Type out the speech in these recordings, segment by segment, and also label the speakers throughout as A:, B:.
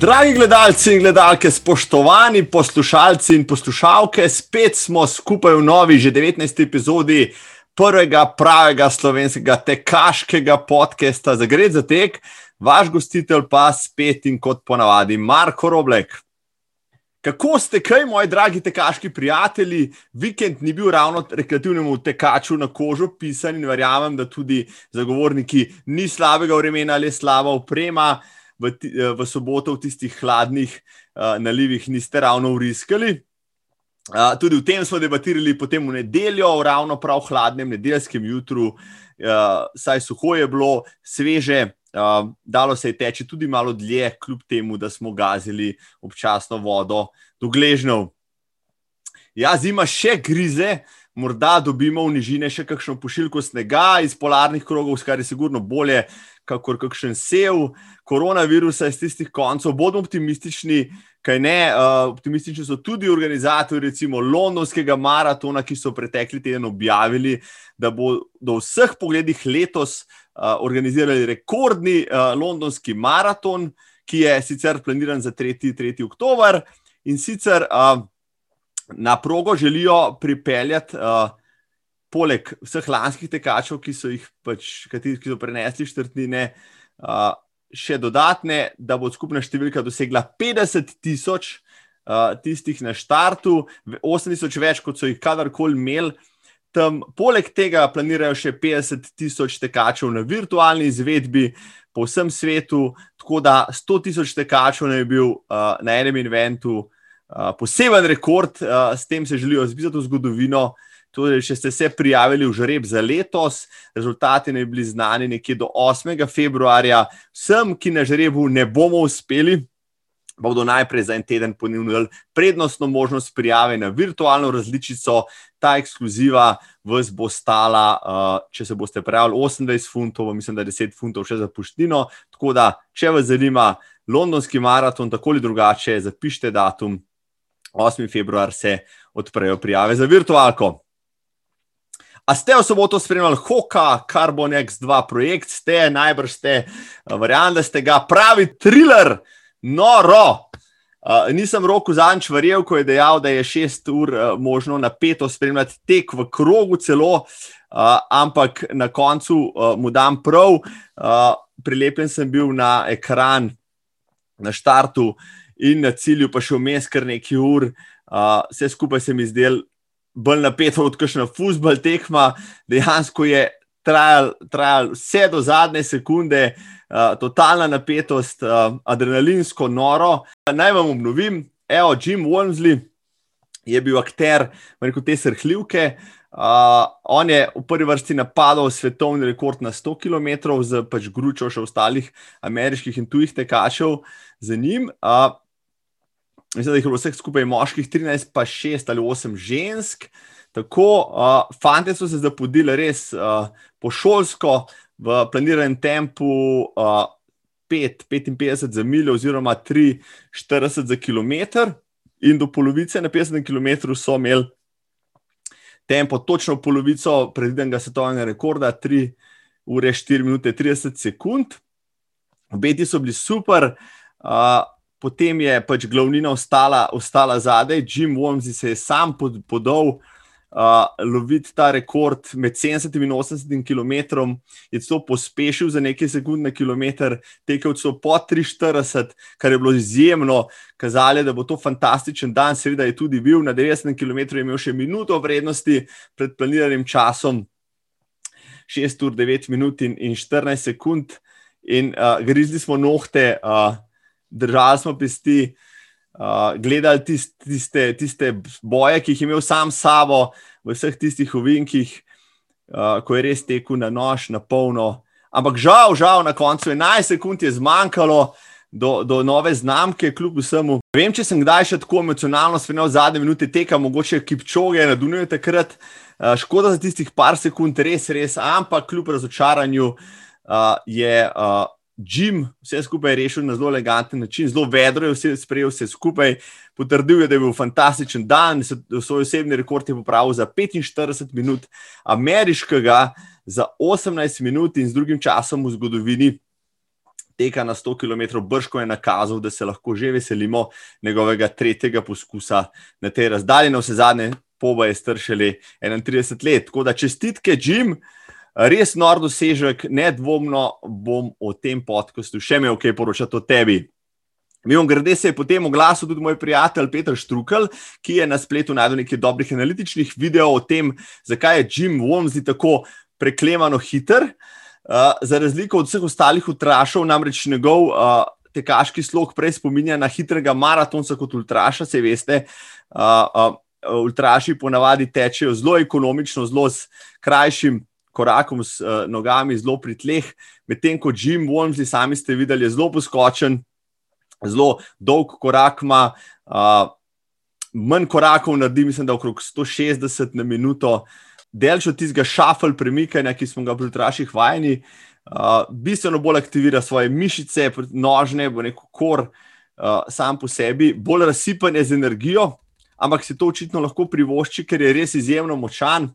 A: Dragi gledalci in gledalke, spoštovani poslušalci in poslušalke, spet smo skupaj v novi, že 19. epizodi prvega pravega slovenskega tekaškega podcasta za Gred za tek, vaš gostitelj pa spet in kot ponavadi, Marko Roblek. Kako ste, kaj, moji dragi tekaški prijatelji? Vikend ni bil ravno rekreativnemu tekaču na kožo pisan in verjamem, da tudi zagovorniki ni slabega vremena ali slaba oprema v, v soboto v tistih hladnih uh, nalivih niste ravno uriskali. Uh, tudi o tem smo debatirali potem v nedeljo, ravno prav hladnem nedeljskem jutru, uh, saj suho je bilo, sveže, uh, dalo se je teči tudi malo dlje, kljub temu, da smo gazili občasno vodo do gležnjev. Ja, zima še grize, morda dobimo v nižine še kakšno pošiljko snega iz polarnih krogov, kar je sigurno bolje, kakor kakšen sev koronavirusa iz tistih koncev. Bodimo optimistični, kaj ne. Uh, optimistični so tudi organizatori, recimo Londonskega maratona, ki so pretekli teden objavili, da bo do vseh pogledih letos uh, organizirali rekordni uh, londonski maraton, ki je sicer planiran za 3. 3. oktober. In sicer uh, na progo želijo pripeljati. Uh, poleg vseh lanskih tekačev, ki so jih pač, kateri, ki so prenesli štrtnine, uh, še dodatne, da bo skupna številka dosegla 50 tisoč uh, tistih na štartu, 8 tisoč več, kot so jih kadarkoli imeli. Tam, poleg tega planirajo še 50 tisoč tekačev na virtualni izvedbi po vsem svetu, tako da 100 tisoč tekačev naj bi bil uh, na enem inventu uh, poseben rekord, uh, s tem se želijo zbizati v zgodovino. Torej, če ste se prijavili v žreb za letos, rezultati naj bi bili znani nekje do 8. februarja. Vsem, ki na žrebu ne bomo uspeli, bodo najprej za en teden ponudili prednostno možnost prijave na virtualno različico. Ta ekskluziva vas bo stala, uh, če se boste prijavili, 28 funtov, mislim, da je 10 funtov še za puštino. Tako da, če vas zanima londonski maraton, tako ali drugače, zapišite datum. 8. februar se odprejo prijave za virtualko. A ste v soboto spremljali Hoka, Carbon X2 projekt, ste najbrž ste, verjamem, da ste ga pravi thriller, noro. Uh, nisem roku zanč verjel, ko je dejal, da je šest ur uh, možno napeto spremljati tek v krogu, celo, uh, ampak na koncu uh, mu dam prav. Uh, prilepljen sem bil na ekran, na štartu in na cilju, pa še vmes kar nekaj ur. Uh, vse skupaj se mi zdelo bolj napeto od kakšna fusbal tekma, dejansko je trajal, trajal vse do zadnje sekunde, uh, totalna napetost, uh, adrenalinsko noro. Naj vam obnovim, evo, Jim Wormsley je bil akter te srhljivke. Uh, on je v prvi vrsti napadal svetovni rekord na 100 km, z pač gručo še ostalih ameriških in tujih tekačev za njim. Uh, mislim, da jih je vseh skupaj moških 13, pa 6 ali 8 žensk. Tako, uh, fanti so se zapodili res uh, po šolsko, v planiranem tempu uh, 5, 55 za miljo, oziroma 3,40 za km, in do polovice na 50 km so imeli tempo točno polovico predvidenega svetovnega rekorda, 3 ure 4 minute 30 sekund. Obeti so bili super. Uh, potem je pač glavnina ostala, ostala zadaj, Jim Womsey se je sam pod, podal. Uh, loviti ta rekord med 70 in 80 km, je to pospešil za nekaj sekund na kilometr, tekel so po 340, kar je bilo izjemno, kazali, da bo to fantastičen dan, seveda je tudi bil na 90 km, imel še minuto vrednosti pred planiranim časom, 6 ur, 9 minut in, in 14 sekund, in uh, grizli smo nohte. Uh, držali smo pesti, uh, gledali tist, tiste, tiste boje, ki jih je imel sam sabo, v vseh tistih ovinkih, uh, ko je res tekel na nož, na polno. Ampak žal, žal, na koncu 11 sekund je zmanjkalo. Do, do nove znamke, kljub vsemu. Vem, če sem kdaj še tako emocionalno spremljal zadnje minute teka, mogoče kipčoge na Dunaju takrat, uh, škoda za tistih par sekund, res, res, ampak kljub razočaranju uh, je uh, Jim vse skupaj rešil na zelo eleganten način, zelo vedro je vse sprejel, vse skupaj potrdil, je, da je bil fantastičen dan, svoj osebni rekord je popravil za 45 minut, ameriškega za 18 minut in z drugim časom v zgodovini teka na 100 km, brško je nakazal, da se lahko že veselimo njegovega tretjega poskusa na tej razdalji. Na vse zadnje, poba je stršili 31 let. Tako da čestitke, Jim, res nor dosežek, nedvomno bom o tem podkastu še imel kaj poročati o tebi. Mimo grede se je potem oglasil tudi moj prijatelj Petr Štrukel, ki je na spletu najdel nekaj dobrih analitičnih videov o tem, zakaj je Jim Womsey tako preklemano hiter. Uh, za razliko od vseh ostalih utrašov, namreč njegov uh, tekaški slog prej spominja na hitrega maratonca kot ultraša, se veste. Uh, uh, ultraši ponavadi tečejo zelo ekonomično, zelo s krajšim korakom, s uh, nogami, zelo pri tleh, medtem ko Jim Womsey, sami ste videli, je zelo poskočen zelo dolg korak ima, uh, manj korakov naredi, mislim, da okrog 160 na minuto, delč od tistega šafl premikanja, ki smo ga pri traših vajeni, uh, bistveno bolj aktivira svoje mišice, nožne, bo neko kor uh, sam po sebi, bolj razsipan je z energijo, ampak se to očitno lahko privošči, ker je res izjemno močan.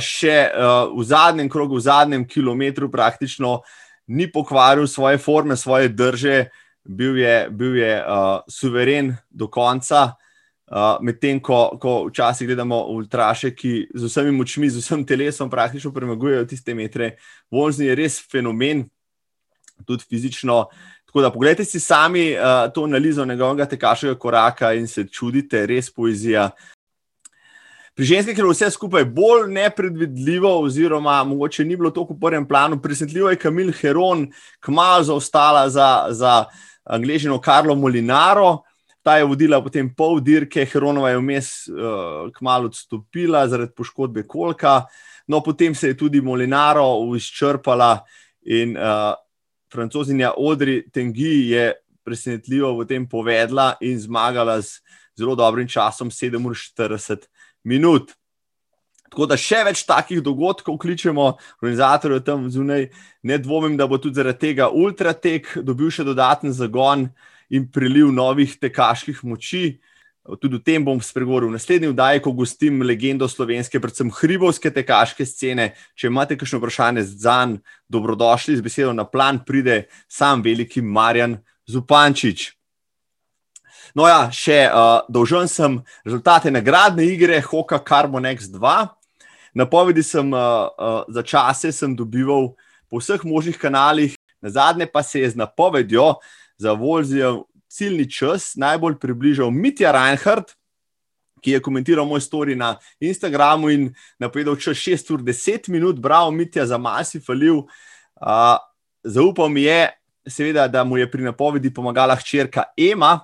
A: Še uh, v zadnjem krogu, v zadnjem kilometru, praktično ni pokvaril svoje forme, svoje drže, bil je, bil je uh, suveren do konca. Uh, Medtem ko, ko včasih gledamo ultraše, ki z vsemi močmi, z vsem telesom praktično premagujejo tiste metre, Volzni je res fenomen, tudi fizično. Tako da, pogledajte si sami uh, to analizo njegovega tekaškega koraka in se čudite, res poezija. Pri ženskih je vse skupaj bolj nepredvidljivo, oziroma mogoče ni bilo tako v prvem planu. Presenetljivo je Kamil Heron, kmalo zaostala za, za angližino Karlo Molinaro. Ta je vodila potem pol dirke, Heronova je vmes uh, kmalo odstopila zaradi poškodbe kolka, no potem se je tudi Molinaro izčrpala in uh, francozinja Odri Tengi je presenetljivo v tem povedla in zmagala z zelo dobrim časom 7:40 minut. Tako da še več takih dogodkov kličemo, organizatorje tam zunaj. Ne dvomim, da bo tudi zaradi tega ultratek dobil še dodaten zagon in priliv novih tekaških moči. Tudi o tem bom spregovoril v naslednji vdaji, ko gostim legendo slovenske, predvsem hribovske tekaške scene. Če imate kakšno vprašanje za njim, dobrodošli z besedo na plan, pride sam veliki Marjan Zupančič. No, ja, še uh, dolžen sem rezultate nagradne igre Hoka Carbon X2. Napovedi sem uh, uh, za čase sem dobival po vseh možnih kanalih, na zadnje pa se je z napovedjo za Volzijo ciljni čas najbolj približal Mitja Reinhardt, ki je komentiral moj story na Instagramu in napovedal čas 6 ur 10 minut, bravo Mitja za masi falil. Uh, zaupal mi je, seveda, da mu je pri napovedi pomagala hčerka Ema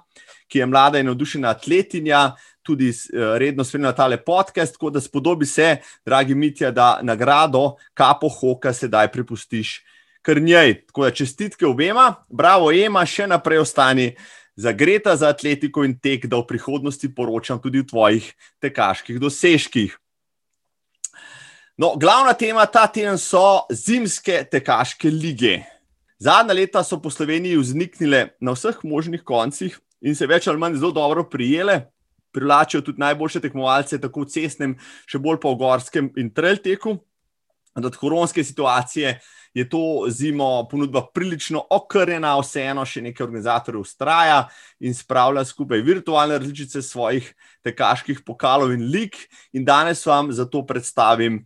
A: ki je mlada in navdušena atletinja, tudi uh, redno spremlja tale podcast. Tako da spodobi se, dragi Mitja, da nagrado kapo hoka sedaj prepustiš kar njej. Tako da čestitke obema, bravo, Ema, še naprej ostani. Zagreta za atletiko in tek, da v prihodnosti poročam tudi o tvojih tekaških dosežkih. No, glavna tema ta teden so zimske tekaške lige. Zadnja leta so po Sloveniji vzniknile na vseh možnih koncih in se več ali manj zelo dobro prijele. Privlačijo tudi najboljše tekmovalce, tako v cestnem, še bolj pa v gorskem in trail teku. Od koronske situacije je to zimo ponudba prilično okrnjena, vseeno še nekaj organizatorjev ustraja in spravlja skupaj virtualne različice svojih tekaških pokalov in lik. In danes vam zato predstavim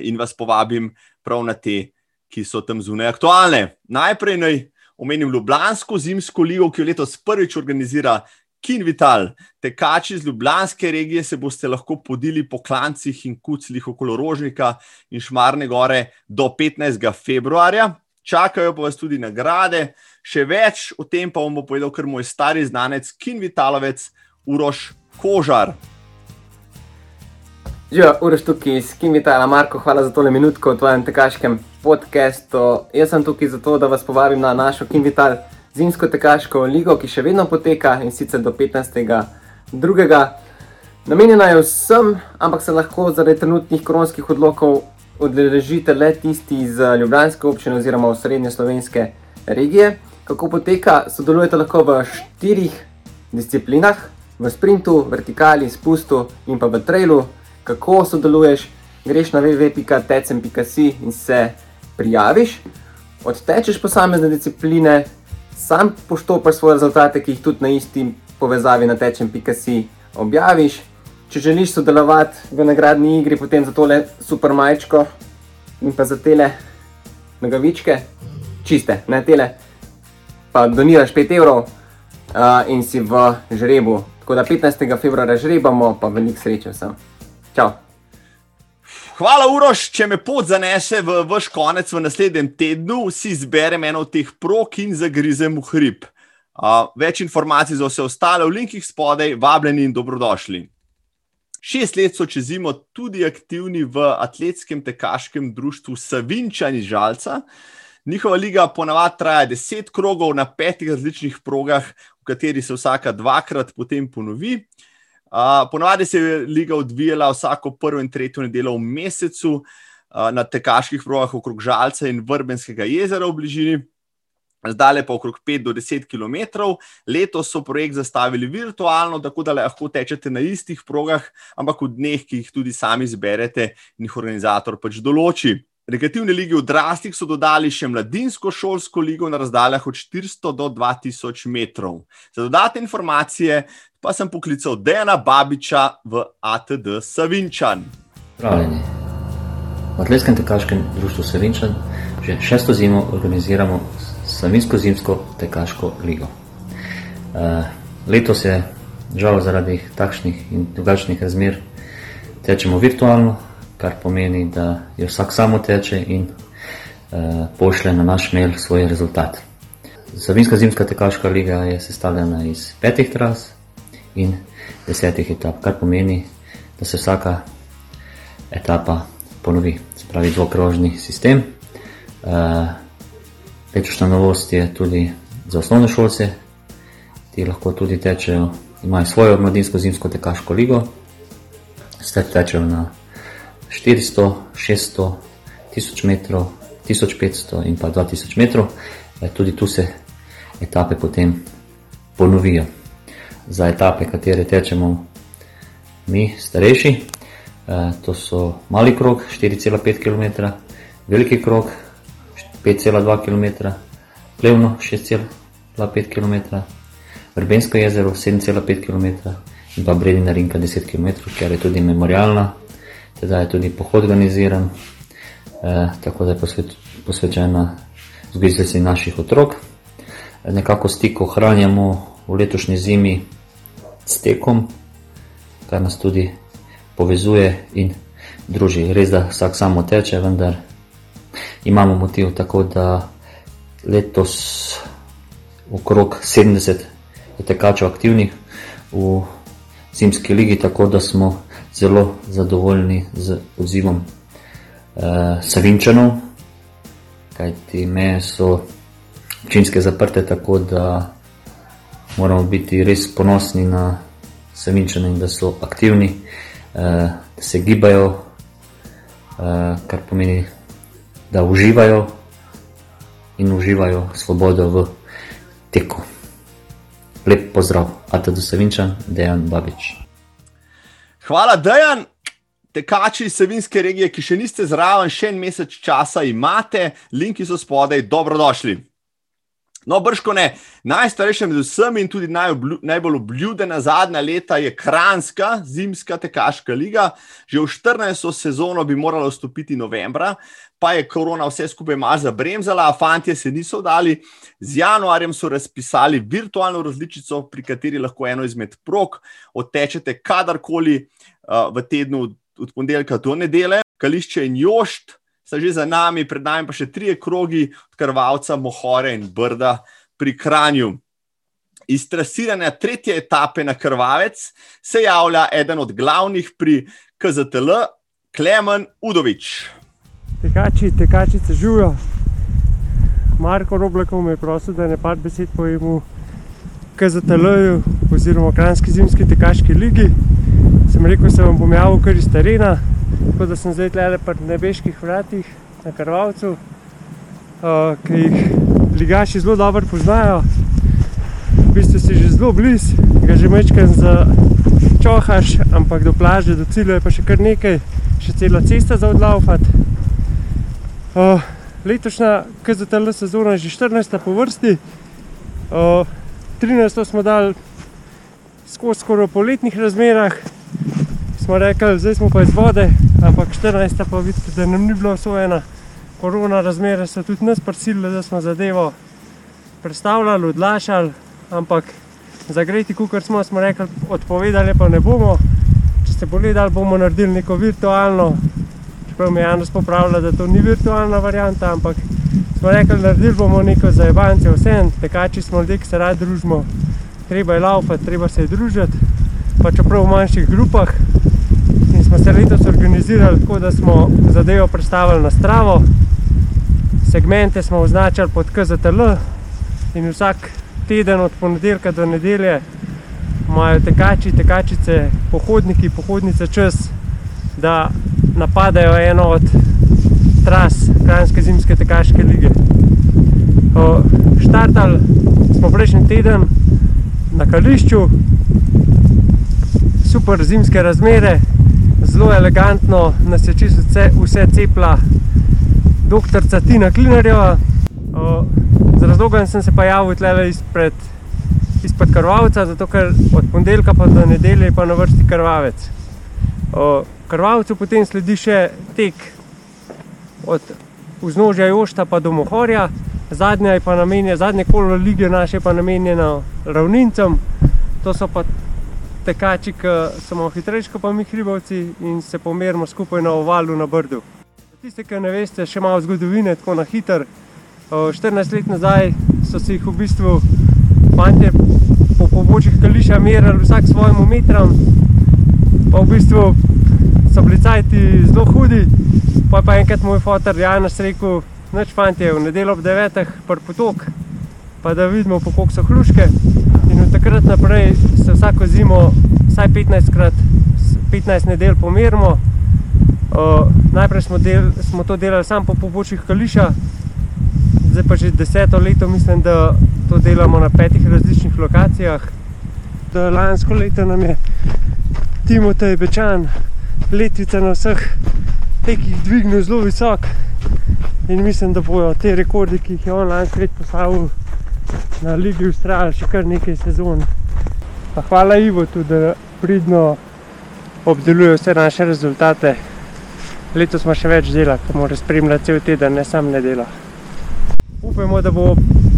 A: in vas povabim prav na te, ki so tam zunaj aktualne. Najprej naj omenim Ljubljansko zimsko ligo, ki jo letos prvič organizira Kinvital. Tekači iz Ljubljanske regije se boste lahko podili po klancih in kuclih okolo Rožnika in Šmarne gore do 15. februarja. Čakajo pa vas tudi nagrade, še več o tem pa vam bo povedal kar moj stari znanec, Kinvitalovec Uroš Kožar.
B: Živijo, Uroš tukaj iz Kinvitala, Marko, hvala za tole minutko v tvojem tekaškem podkastu. Jaz sem tukaj zato, da vas povabim na našo Kinvital zimsko tekaško ligo, ki še vedno poteka in sicer do 15.2. Namenjena je vsem, ampak se lahko zaradi trenutnih koronskih odlokov odrežite le tisti iz Ljubljanske občine oziroma v srednje slovenske regije. Kako poteka? Sodelujete lahko v štirih disciplinah, v sprintu, vertikali, spustu in pa v trailu. Kako sodeluješ? Greš na www.tecem.si in se prijaviš. odtečeš posamezne discipline, sam poštopaš svoje rezultate, ki jih tudi na isti povezavi na tečem.si objaviš. Če želiš sodelovati v nagradni igri, potem za tole super majčko in pa za tele nogavičke, čiste, ne tele, pa doniraš 5 evrov uh, in si v žrebu. Tako da 15. februarja žrebamo, pa veliko sreče vsem. Čau!
A: Hvala, Uroš, če me pot zanese v vaš konec v naslednjem tednu, si izberem eno od teh prok in zagrizem v hrib. Uh, več informacij za vse ostale v linkih spodaj, vabljeni in dobrodošli. Šest let so čez zimo tudi aktivni v atletskem tekaškem društvu Savinčani Žalca. Njihova liga ponavadi traja deset krogov na petih različnih progah, v kateri se vsaka dvakrat potem ponovi. Uh, ponavadi se je liga odvijala vsako prvo in tretjo nedeljo v mesecu uh, na tekaških progah okrog Žalca in Vrbenskega jezera v bližini. Zdaj pa okrog 5 do 10 km. Letos so projekt zastavili virtualno, tako da lahko tečete na istih progah, ampak v dneh, ki jih tudi sami izberete in jih organizator pač določi. Rekreativne lige odraslih so dodali še mladinsko šolsko ligo na razdaljah od 400 do 2000 metrov. Za dodatne informacije pa sem poklical Dejana Babiča v ATD Savinčan.
C: Pravljeni. V Atletskem tekaškem društvu Savinčan že šesto zimo organiziramo Savinsko zimsko tekaško ligo. Uh, letos je žal zaradi takšnih in drugačnih razmer tečemo virtualno, kar pomeni, da je vsak samo teče in uh, pošlje na naš mail svoj rezultat. Savinska zimska tekaška liga je sestavljena iz petih tras, in desetih etap, kar pomeni, da se vsaka etapa ponovi, spravi dvokrožni sistem. Uh, letošnja novost je tudi za osnovne šolce, ti lahko tudi tečejo, imajo svojo mladinsko zimsko tekaško ligo, ste tečejo na 400, 600, 1000 metrov, 1500 in pa 2000 metrov, e, tudi tu se etape potem ponovijo za etape, katere tečemo mi, starejši. E, to so mali krog 4,5 km, veliki krog 5,2 km, plevno 6,5 km, vrbensko jezero 7,5 km in pa bredina rinka 10 km, ker je tudi memorialna, teda je tudi pohod organiziran, e, tako da je posvet, posvečena zgodovini naših otrok. E, nekako stik ohranjamo v letošnji zimi s tekom, kar nas tudi povezuje in druži. Res, da vsak samo teče, vendar imamo motiv tako, da letos okrog 70 je tekačev aktivnih v zimski ligi, tako da smo zelo zadovoljni z odzivom eh, Savinčanov, kajti meje so občinske zaprte, tako da moramo biti res ponosni na Savinčane, da so aktivni, eh, da se gibajo, eh, kar pomeni, da uživajo in uživajo svobodo v teku. Lep pozdrav, Ata do Savinčan, Dejan Babič.
A: Hvala, Dejan. Tekači iz Savinske regije, ki še niste zraven, še en mesec časa imate, linki so spodaj, dobrodošli. No, brško ne, najstarejša med vsemi in tudi najoblju, najbolj obljubljena zadnja leta je Kranska, zimska tekaška liga. Že v 14. sezono bi morala vstopiti novembra, pa je korona vse skupaj malo zabremzala, fantje se niso dali. Z januarjem so razpisali virtualno različico, pri kateri lahko eno izmed prog odtečete kadarkoli uh, v tednu od ponedeljka do nedele, kališče in jošt sta že za nami, pred nami pa še tri krogi od Krvalca, Mohore in Brda pri Kranju. Iz trasiranja tretje etape na Krvavec se javlja eden od glavnih pri KZTL, Klemen Udovič.
D: Tekači, tekačice živijo. Marko Roblekov je prosil, da ne par besed povem v KZTL-ju oziroma Kranski zimski tekaški ligi. Sem rekel, se vam bom javil kar iz terena, Tako da sem zdaj tukaj pri nebeških vratih na Karvalcu, uh, ki jih ligaši zelo dobro poznajo. V bistvu si že zelo blizu, ga že mečkam za čohaš, ampak do plaže, do cilja je pa še kar nekaj, še cela cesta za odlaufati. Uh, letošnja KZTL sezona že 14. po vrsti. Uh, 13. smo dali skozi skoraj poletnih razmerah, smo rekli, zdaj smo pa iz vode, ampak 14. pa vidite, da nam ni bilo osvojena. Korona razmere so tudi nas prisilile, da smo zadevo predstavljali, odlašali, ampak zagreti, kot smo, smo rekli, odpovedali pa ne bomo. Če ste pogledali, bomo naredili neko virtualno, čeprav mi je Janos popravila, da to ni virtualna varianta, ampak smo rekli, naredili bomo neko za Evance, vse, tekači smo ljudje, ki se radi družimo, treba je laufati, treba se je družiti, pa čeprav v manjših grupah. Smo se letos organizirali tako, da smo zadevo predstavili na stravo, segmente smo označili pod KZTL in vsak teden od ponedeljka do nedelje imajo tekači, tekačice, pohodniki, pohodnice čas, da napadajo eno od tras Kranjske zimske tekaške lige. Štartali smo prejšnji teden na kališču, super zimske razmere, zelo elegantno nas je čisto vse, vse cepla doktorica Tina Klinarjeva. Z razlogom sem se pa javil tle izpred, izpred krvavca, zato ker od ponedeljka pa do nedelje je pa na vrsti krvavec. O krvavcu potem sledi še tek od vznožja Jošta pa do Mohorja, zadnja je pa namenjena, zadnje kolo lige naše je pa namenjeno ravnincem. To so pa tekači, ki so malo hitrejši pa mi hribovci in se pomerimo skupaj na ovalu na Brdu. Tiste, ki ne veste, še malo zgodovine, tako na hiter. 14 let nazaj so se jih v bistvu fantje po pobočjih kališa merili vsak svojim metrom, pa v bistvu so bili cajti zelo hudi. Pa je pa enkrat moj fotor Janos rekel, noč fantje, v nedeljo ob 9. pr potok, pa da vidimo po koliko so hruške. Od takrat naprej se vsako zimo vsaj 15 krat, 15 nedelj pomerimo. Uh, najprej smo, del, smo to delali samo po pobočjih kališa, zdaj pa že deseto leto mislim, da to delamo na petih različnih lokacijah. Da lansko leto nam je Timotej Bečan letvica na vseh tekih dvignil zelo visok in mislim, da bojo te rekordi, ki jih je on lansko leto postavil na Ligi ustrajali še kar nekaj sezon. Pa hvala Ivo tudi, da pridno obdeluje vse naše rezultate. Letos smo še več dela, ko mora spremljati cel teden, ne sam nedela. Upamo, da, bo,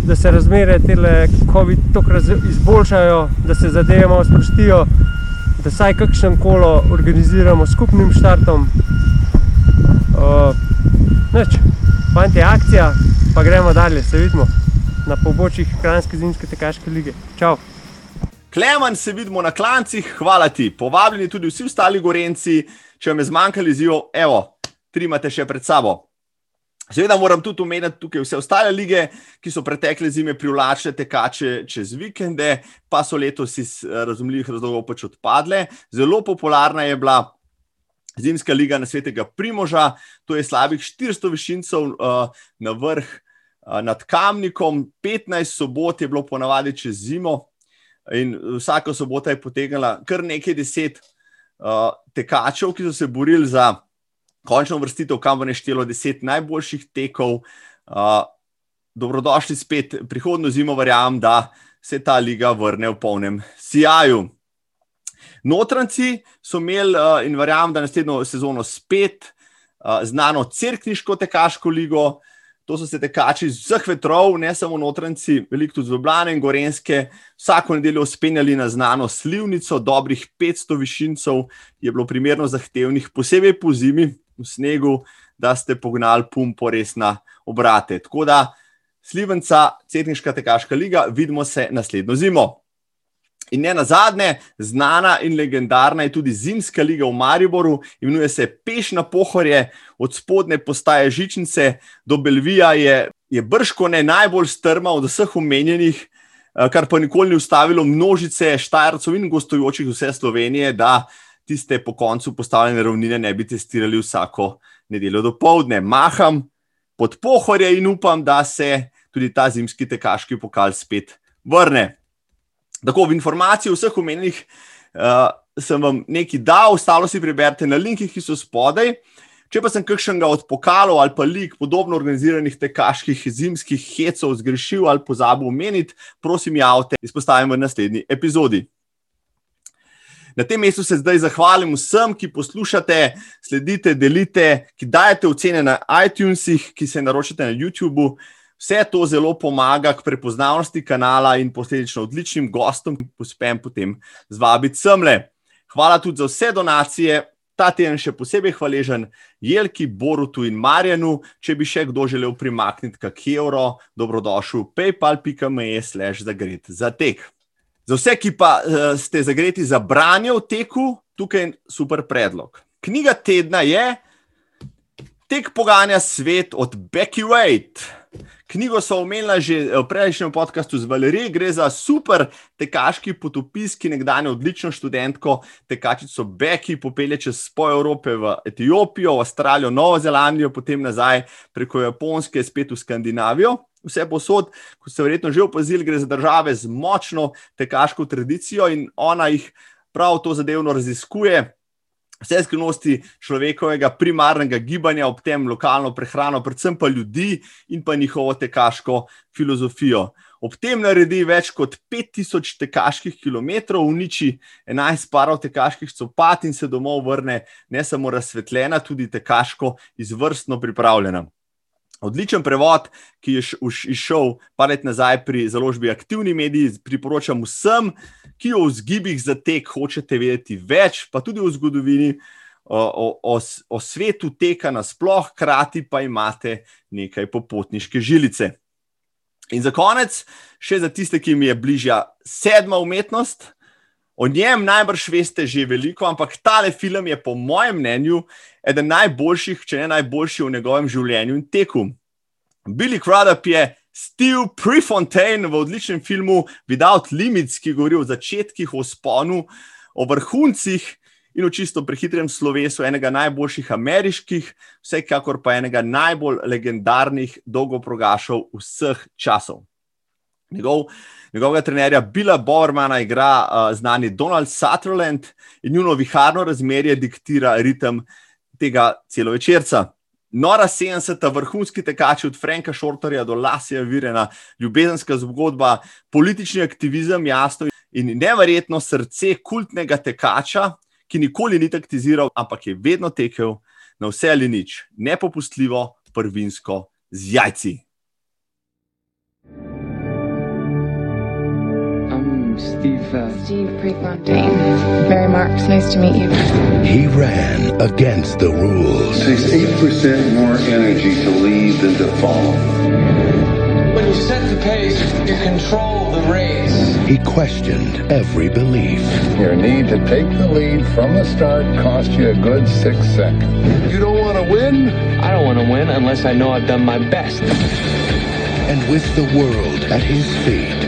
D: da se razmere tele COVID tokrat izboljšajo, da se zadeve malo sprostijo, da vsaj kakšen kolo organiziramo skupnim štartom. Uh, nič, fanti, akcija, pa gremo dalje, se vidimo na pobočjih Kranjske zimske tekaške lige. Čau!
A: Klemen, se vidimo na klancih, hvala ti. Povabljeni tudi vsi ostali gorenci, če vam je zmanjkali zivo, evo, tri imate še pred sabo. Seveda moram tudi omeniti tukaj vse ostale lige, ki so pretekle zime privlačile tekače čez vikende, pa so letos iz razumljivih razlogov pač odpadle. Zelo popularna je bila zimska liga na svetega Primoža, to je slabih 400 višincev uh, na vrh nad Kamnikom, 15 sobot je bilo ponavadi čez zimo in vsako soboto je potegnila kar nekaj deset uh, tekačev, ki so se borili za končno vrstitev, kam bo neštelo deset najboljših tekov. Uh, dobrodošli spet prihodno zimo, verjamem, da se ta liga vrne v polnem sijaju. Notranci so imeli uh, in verjamem, da naslednjo sezono spet uh, znano crkniško tekaško ligo. To so se tekači iz vseh vetrov, ne samo notranci, veliko tudi z Ljubljana in Gorenske, vsako nedeljo spenjali na znano slivnico, dobrih 500 višincev je bilo primerno zahtevnih, posebej po zimi, v snegu, da ste pognali pumpo res na obrate. Tako da, Slivenca, Cetniška tekaška liga, vidimo se naslednjo zimo. In ne na zadnje, znana in legendarna je tudi zimska liga v Mariboru, imenuje se Peš na pohorje, od spodne postaje Žičnice do Belvija je, je brško ne najbolj strma od vseh omenjenih, kar pa nikoli ni ustavilo množice štajercev in gostujočih vse Slovenije, da tiste po koncu postavljene ravnine ne bi testirali vsako nedeljo do povdne. Maham pod pohorje in upam, da se tudi ta zimski tekaški pokal spet vrne. Tako, v informaciji o vseh omenjenih uh, sem vam nekaj dal, ostalo si preberite na linkih, ki so spodaj. Če pa sem kakšnega od pokalov ali pa lik podobno organiziranih tekaških zimskih hecov zgrešil ali pozabil omeniti, prosim, javite, izpostavim v naslednji epizodi. Na tem mestu se zdaj zahvalim vsem, ki poslušate, sledite, delite, ki dajete ocene na iTunesih, ki se naročate na YouTubu. Vse to zelo pomaga k prepoznavnosti kanala in posledično odličnim gostom, ki uspem potem zvabiti semle. Hvala tudi za vse donacije. Ta teden še posebej hvaležen Jelki, Borutu in Marjanu. Če bi še kdo želel primakniti kak evro, dobrodošel paypal.me slash zagret za tek. Za vse, ki pa uh, ste zagreti za branje v teku, tukaj je super predlog. Knjiga tedna je Tek poganja svet od Becky Wade. Knjigo so omenila že v prejšnjem podkastu z Valerijo. Gre za super tekaški potopis, ki nekdanje odlično študentko, tekačico Becky, popelje čez po Evrope v Etiopijo, v Avstralijo, Novo Zelandijo, potem nazaj preko Japonske, spet v Skandinavijo. Vse posod, kot ste verjetno že opazili, gre za države z močno tekaško tradicijo in ona jih prav to zadevno raziskuje vse skrivnosti človekovega primarnega gibanja, ob tem lokalno prehrano, predvsem pa ljudi in pa njihovo tekaško filozofijo. Ob tem naredi več kot 5000 tekaških kilometrov, uniči 11 parov tekaških copat in se domov vrne ne samo razsvetljena, tudi tekaško izvrstno pripravljena. Odličen prevod, ki je išel par let nazaj pri založbi Aktivni mediji, priporočam vsem, ki o vzgibih za tek hočete vedeti več, pa tudi o zgodovini, o, o, o, svetu teka nasploh, hkrati pa imate nekaj popotniške žilice. In za konec, še za tiste, ki mi je bližja sedma umetnost. O njem najbrž veste že veliko, ampak tale film je, po mojem mnenju, eden najboljših, če ne najboljši v njegovem življenju in teku. Billy Crudup je Steve Prefontaine v odličnem filmu Without Limits, ki govori o začetkih, o sponu, o vrhuncih in o čisto prehitrem slovesu enega najboljših ameriških, vsekakor pa enega najbolj legendarnih dolgoprogašov vseh časov. Njegov, njegovega trenerja Billa Bormana igra uh, znani Donald Sutherland in njuno viharno razmerje diktira ritem tega celovečerca. Nora 70, vrhunski tekači od Franka Šortarja do Lasija Virena, ljubezenska zgodba, politični aktivizem, jasno in neverjetno srce kultnega tekača, ki nikoli ni taktiziral, ampak je vedno tekel na vse ali nič, nepopustljivo, prvinsko, z jajci.
E: Steve. Uh... Steve Prefontaine. Barry Marks, nice to meet you.
F: He ran against the rules.
G: It takes 8% more energy to lead than to follow.
H: When you set the pace, you control the race.
F: He questioned every belief.
I: Your need to take the lead from the start cost you a good six seconds.
G: You don't want to win?
H: I don't want to win unless I know I've done my best.
F: And with the world at his feet, there seemed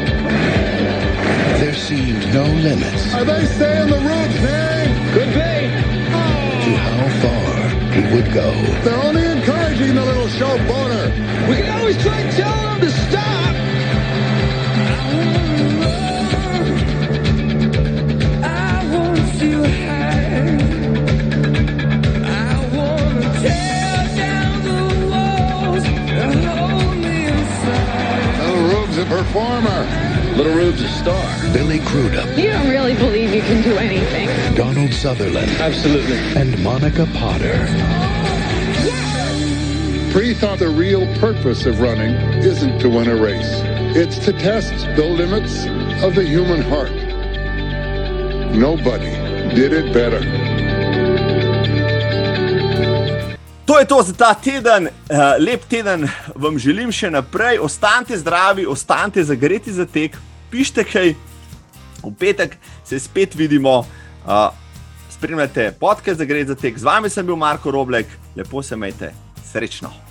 F: no limits.
I: Are they saying the route, man?
H: Could be.
F: To how far he would go.
I: They're only encouraging the little show boner.
H: We can always try telling them to stop. I want to rub. I want to hang. I wanna tear down the walls.
I: Little Rube's a performer.
G: Little Rube's a star.
F: Billy Crudup,
E: You don't really believe you can do anything.
F: Donald Sutherland,
H: Absolutely.
F: and Monica Potter.
I: Pre thought the real purpose of running isn't to win a race, it's to test the limits of the human heart. Nobody did it better.
A: To je to za ta teden, uh, lep teden vam želim še naprej. Ostanite zdravi, ostanite zagreti za tek, pišite kaj. V petek se spet vidimo, uh, spremljate podcast za gre za tek. Z vami sem bil Marko Roblek, lepo se majte, srečno.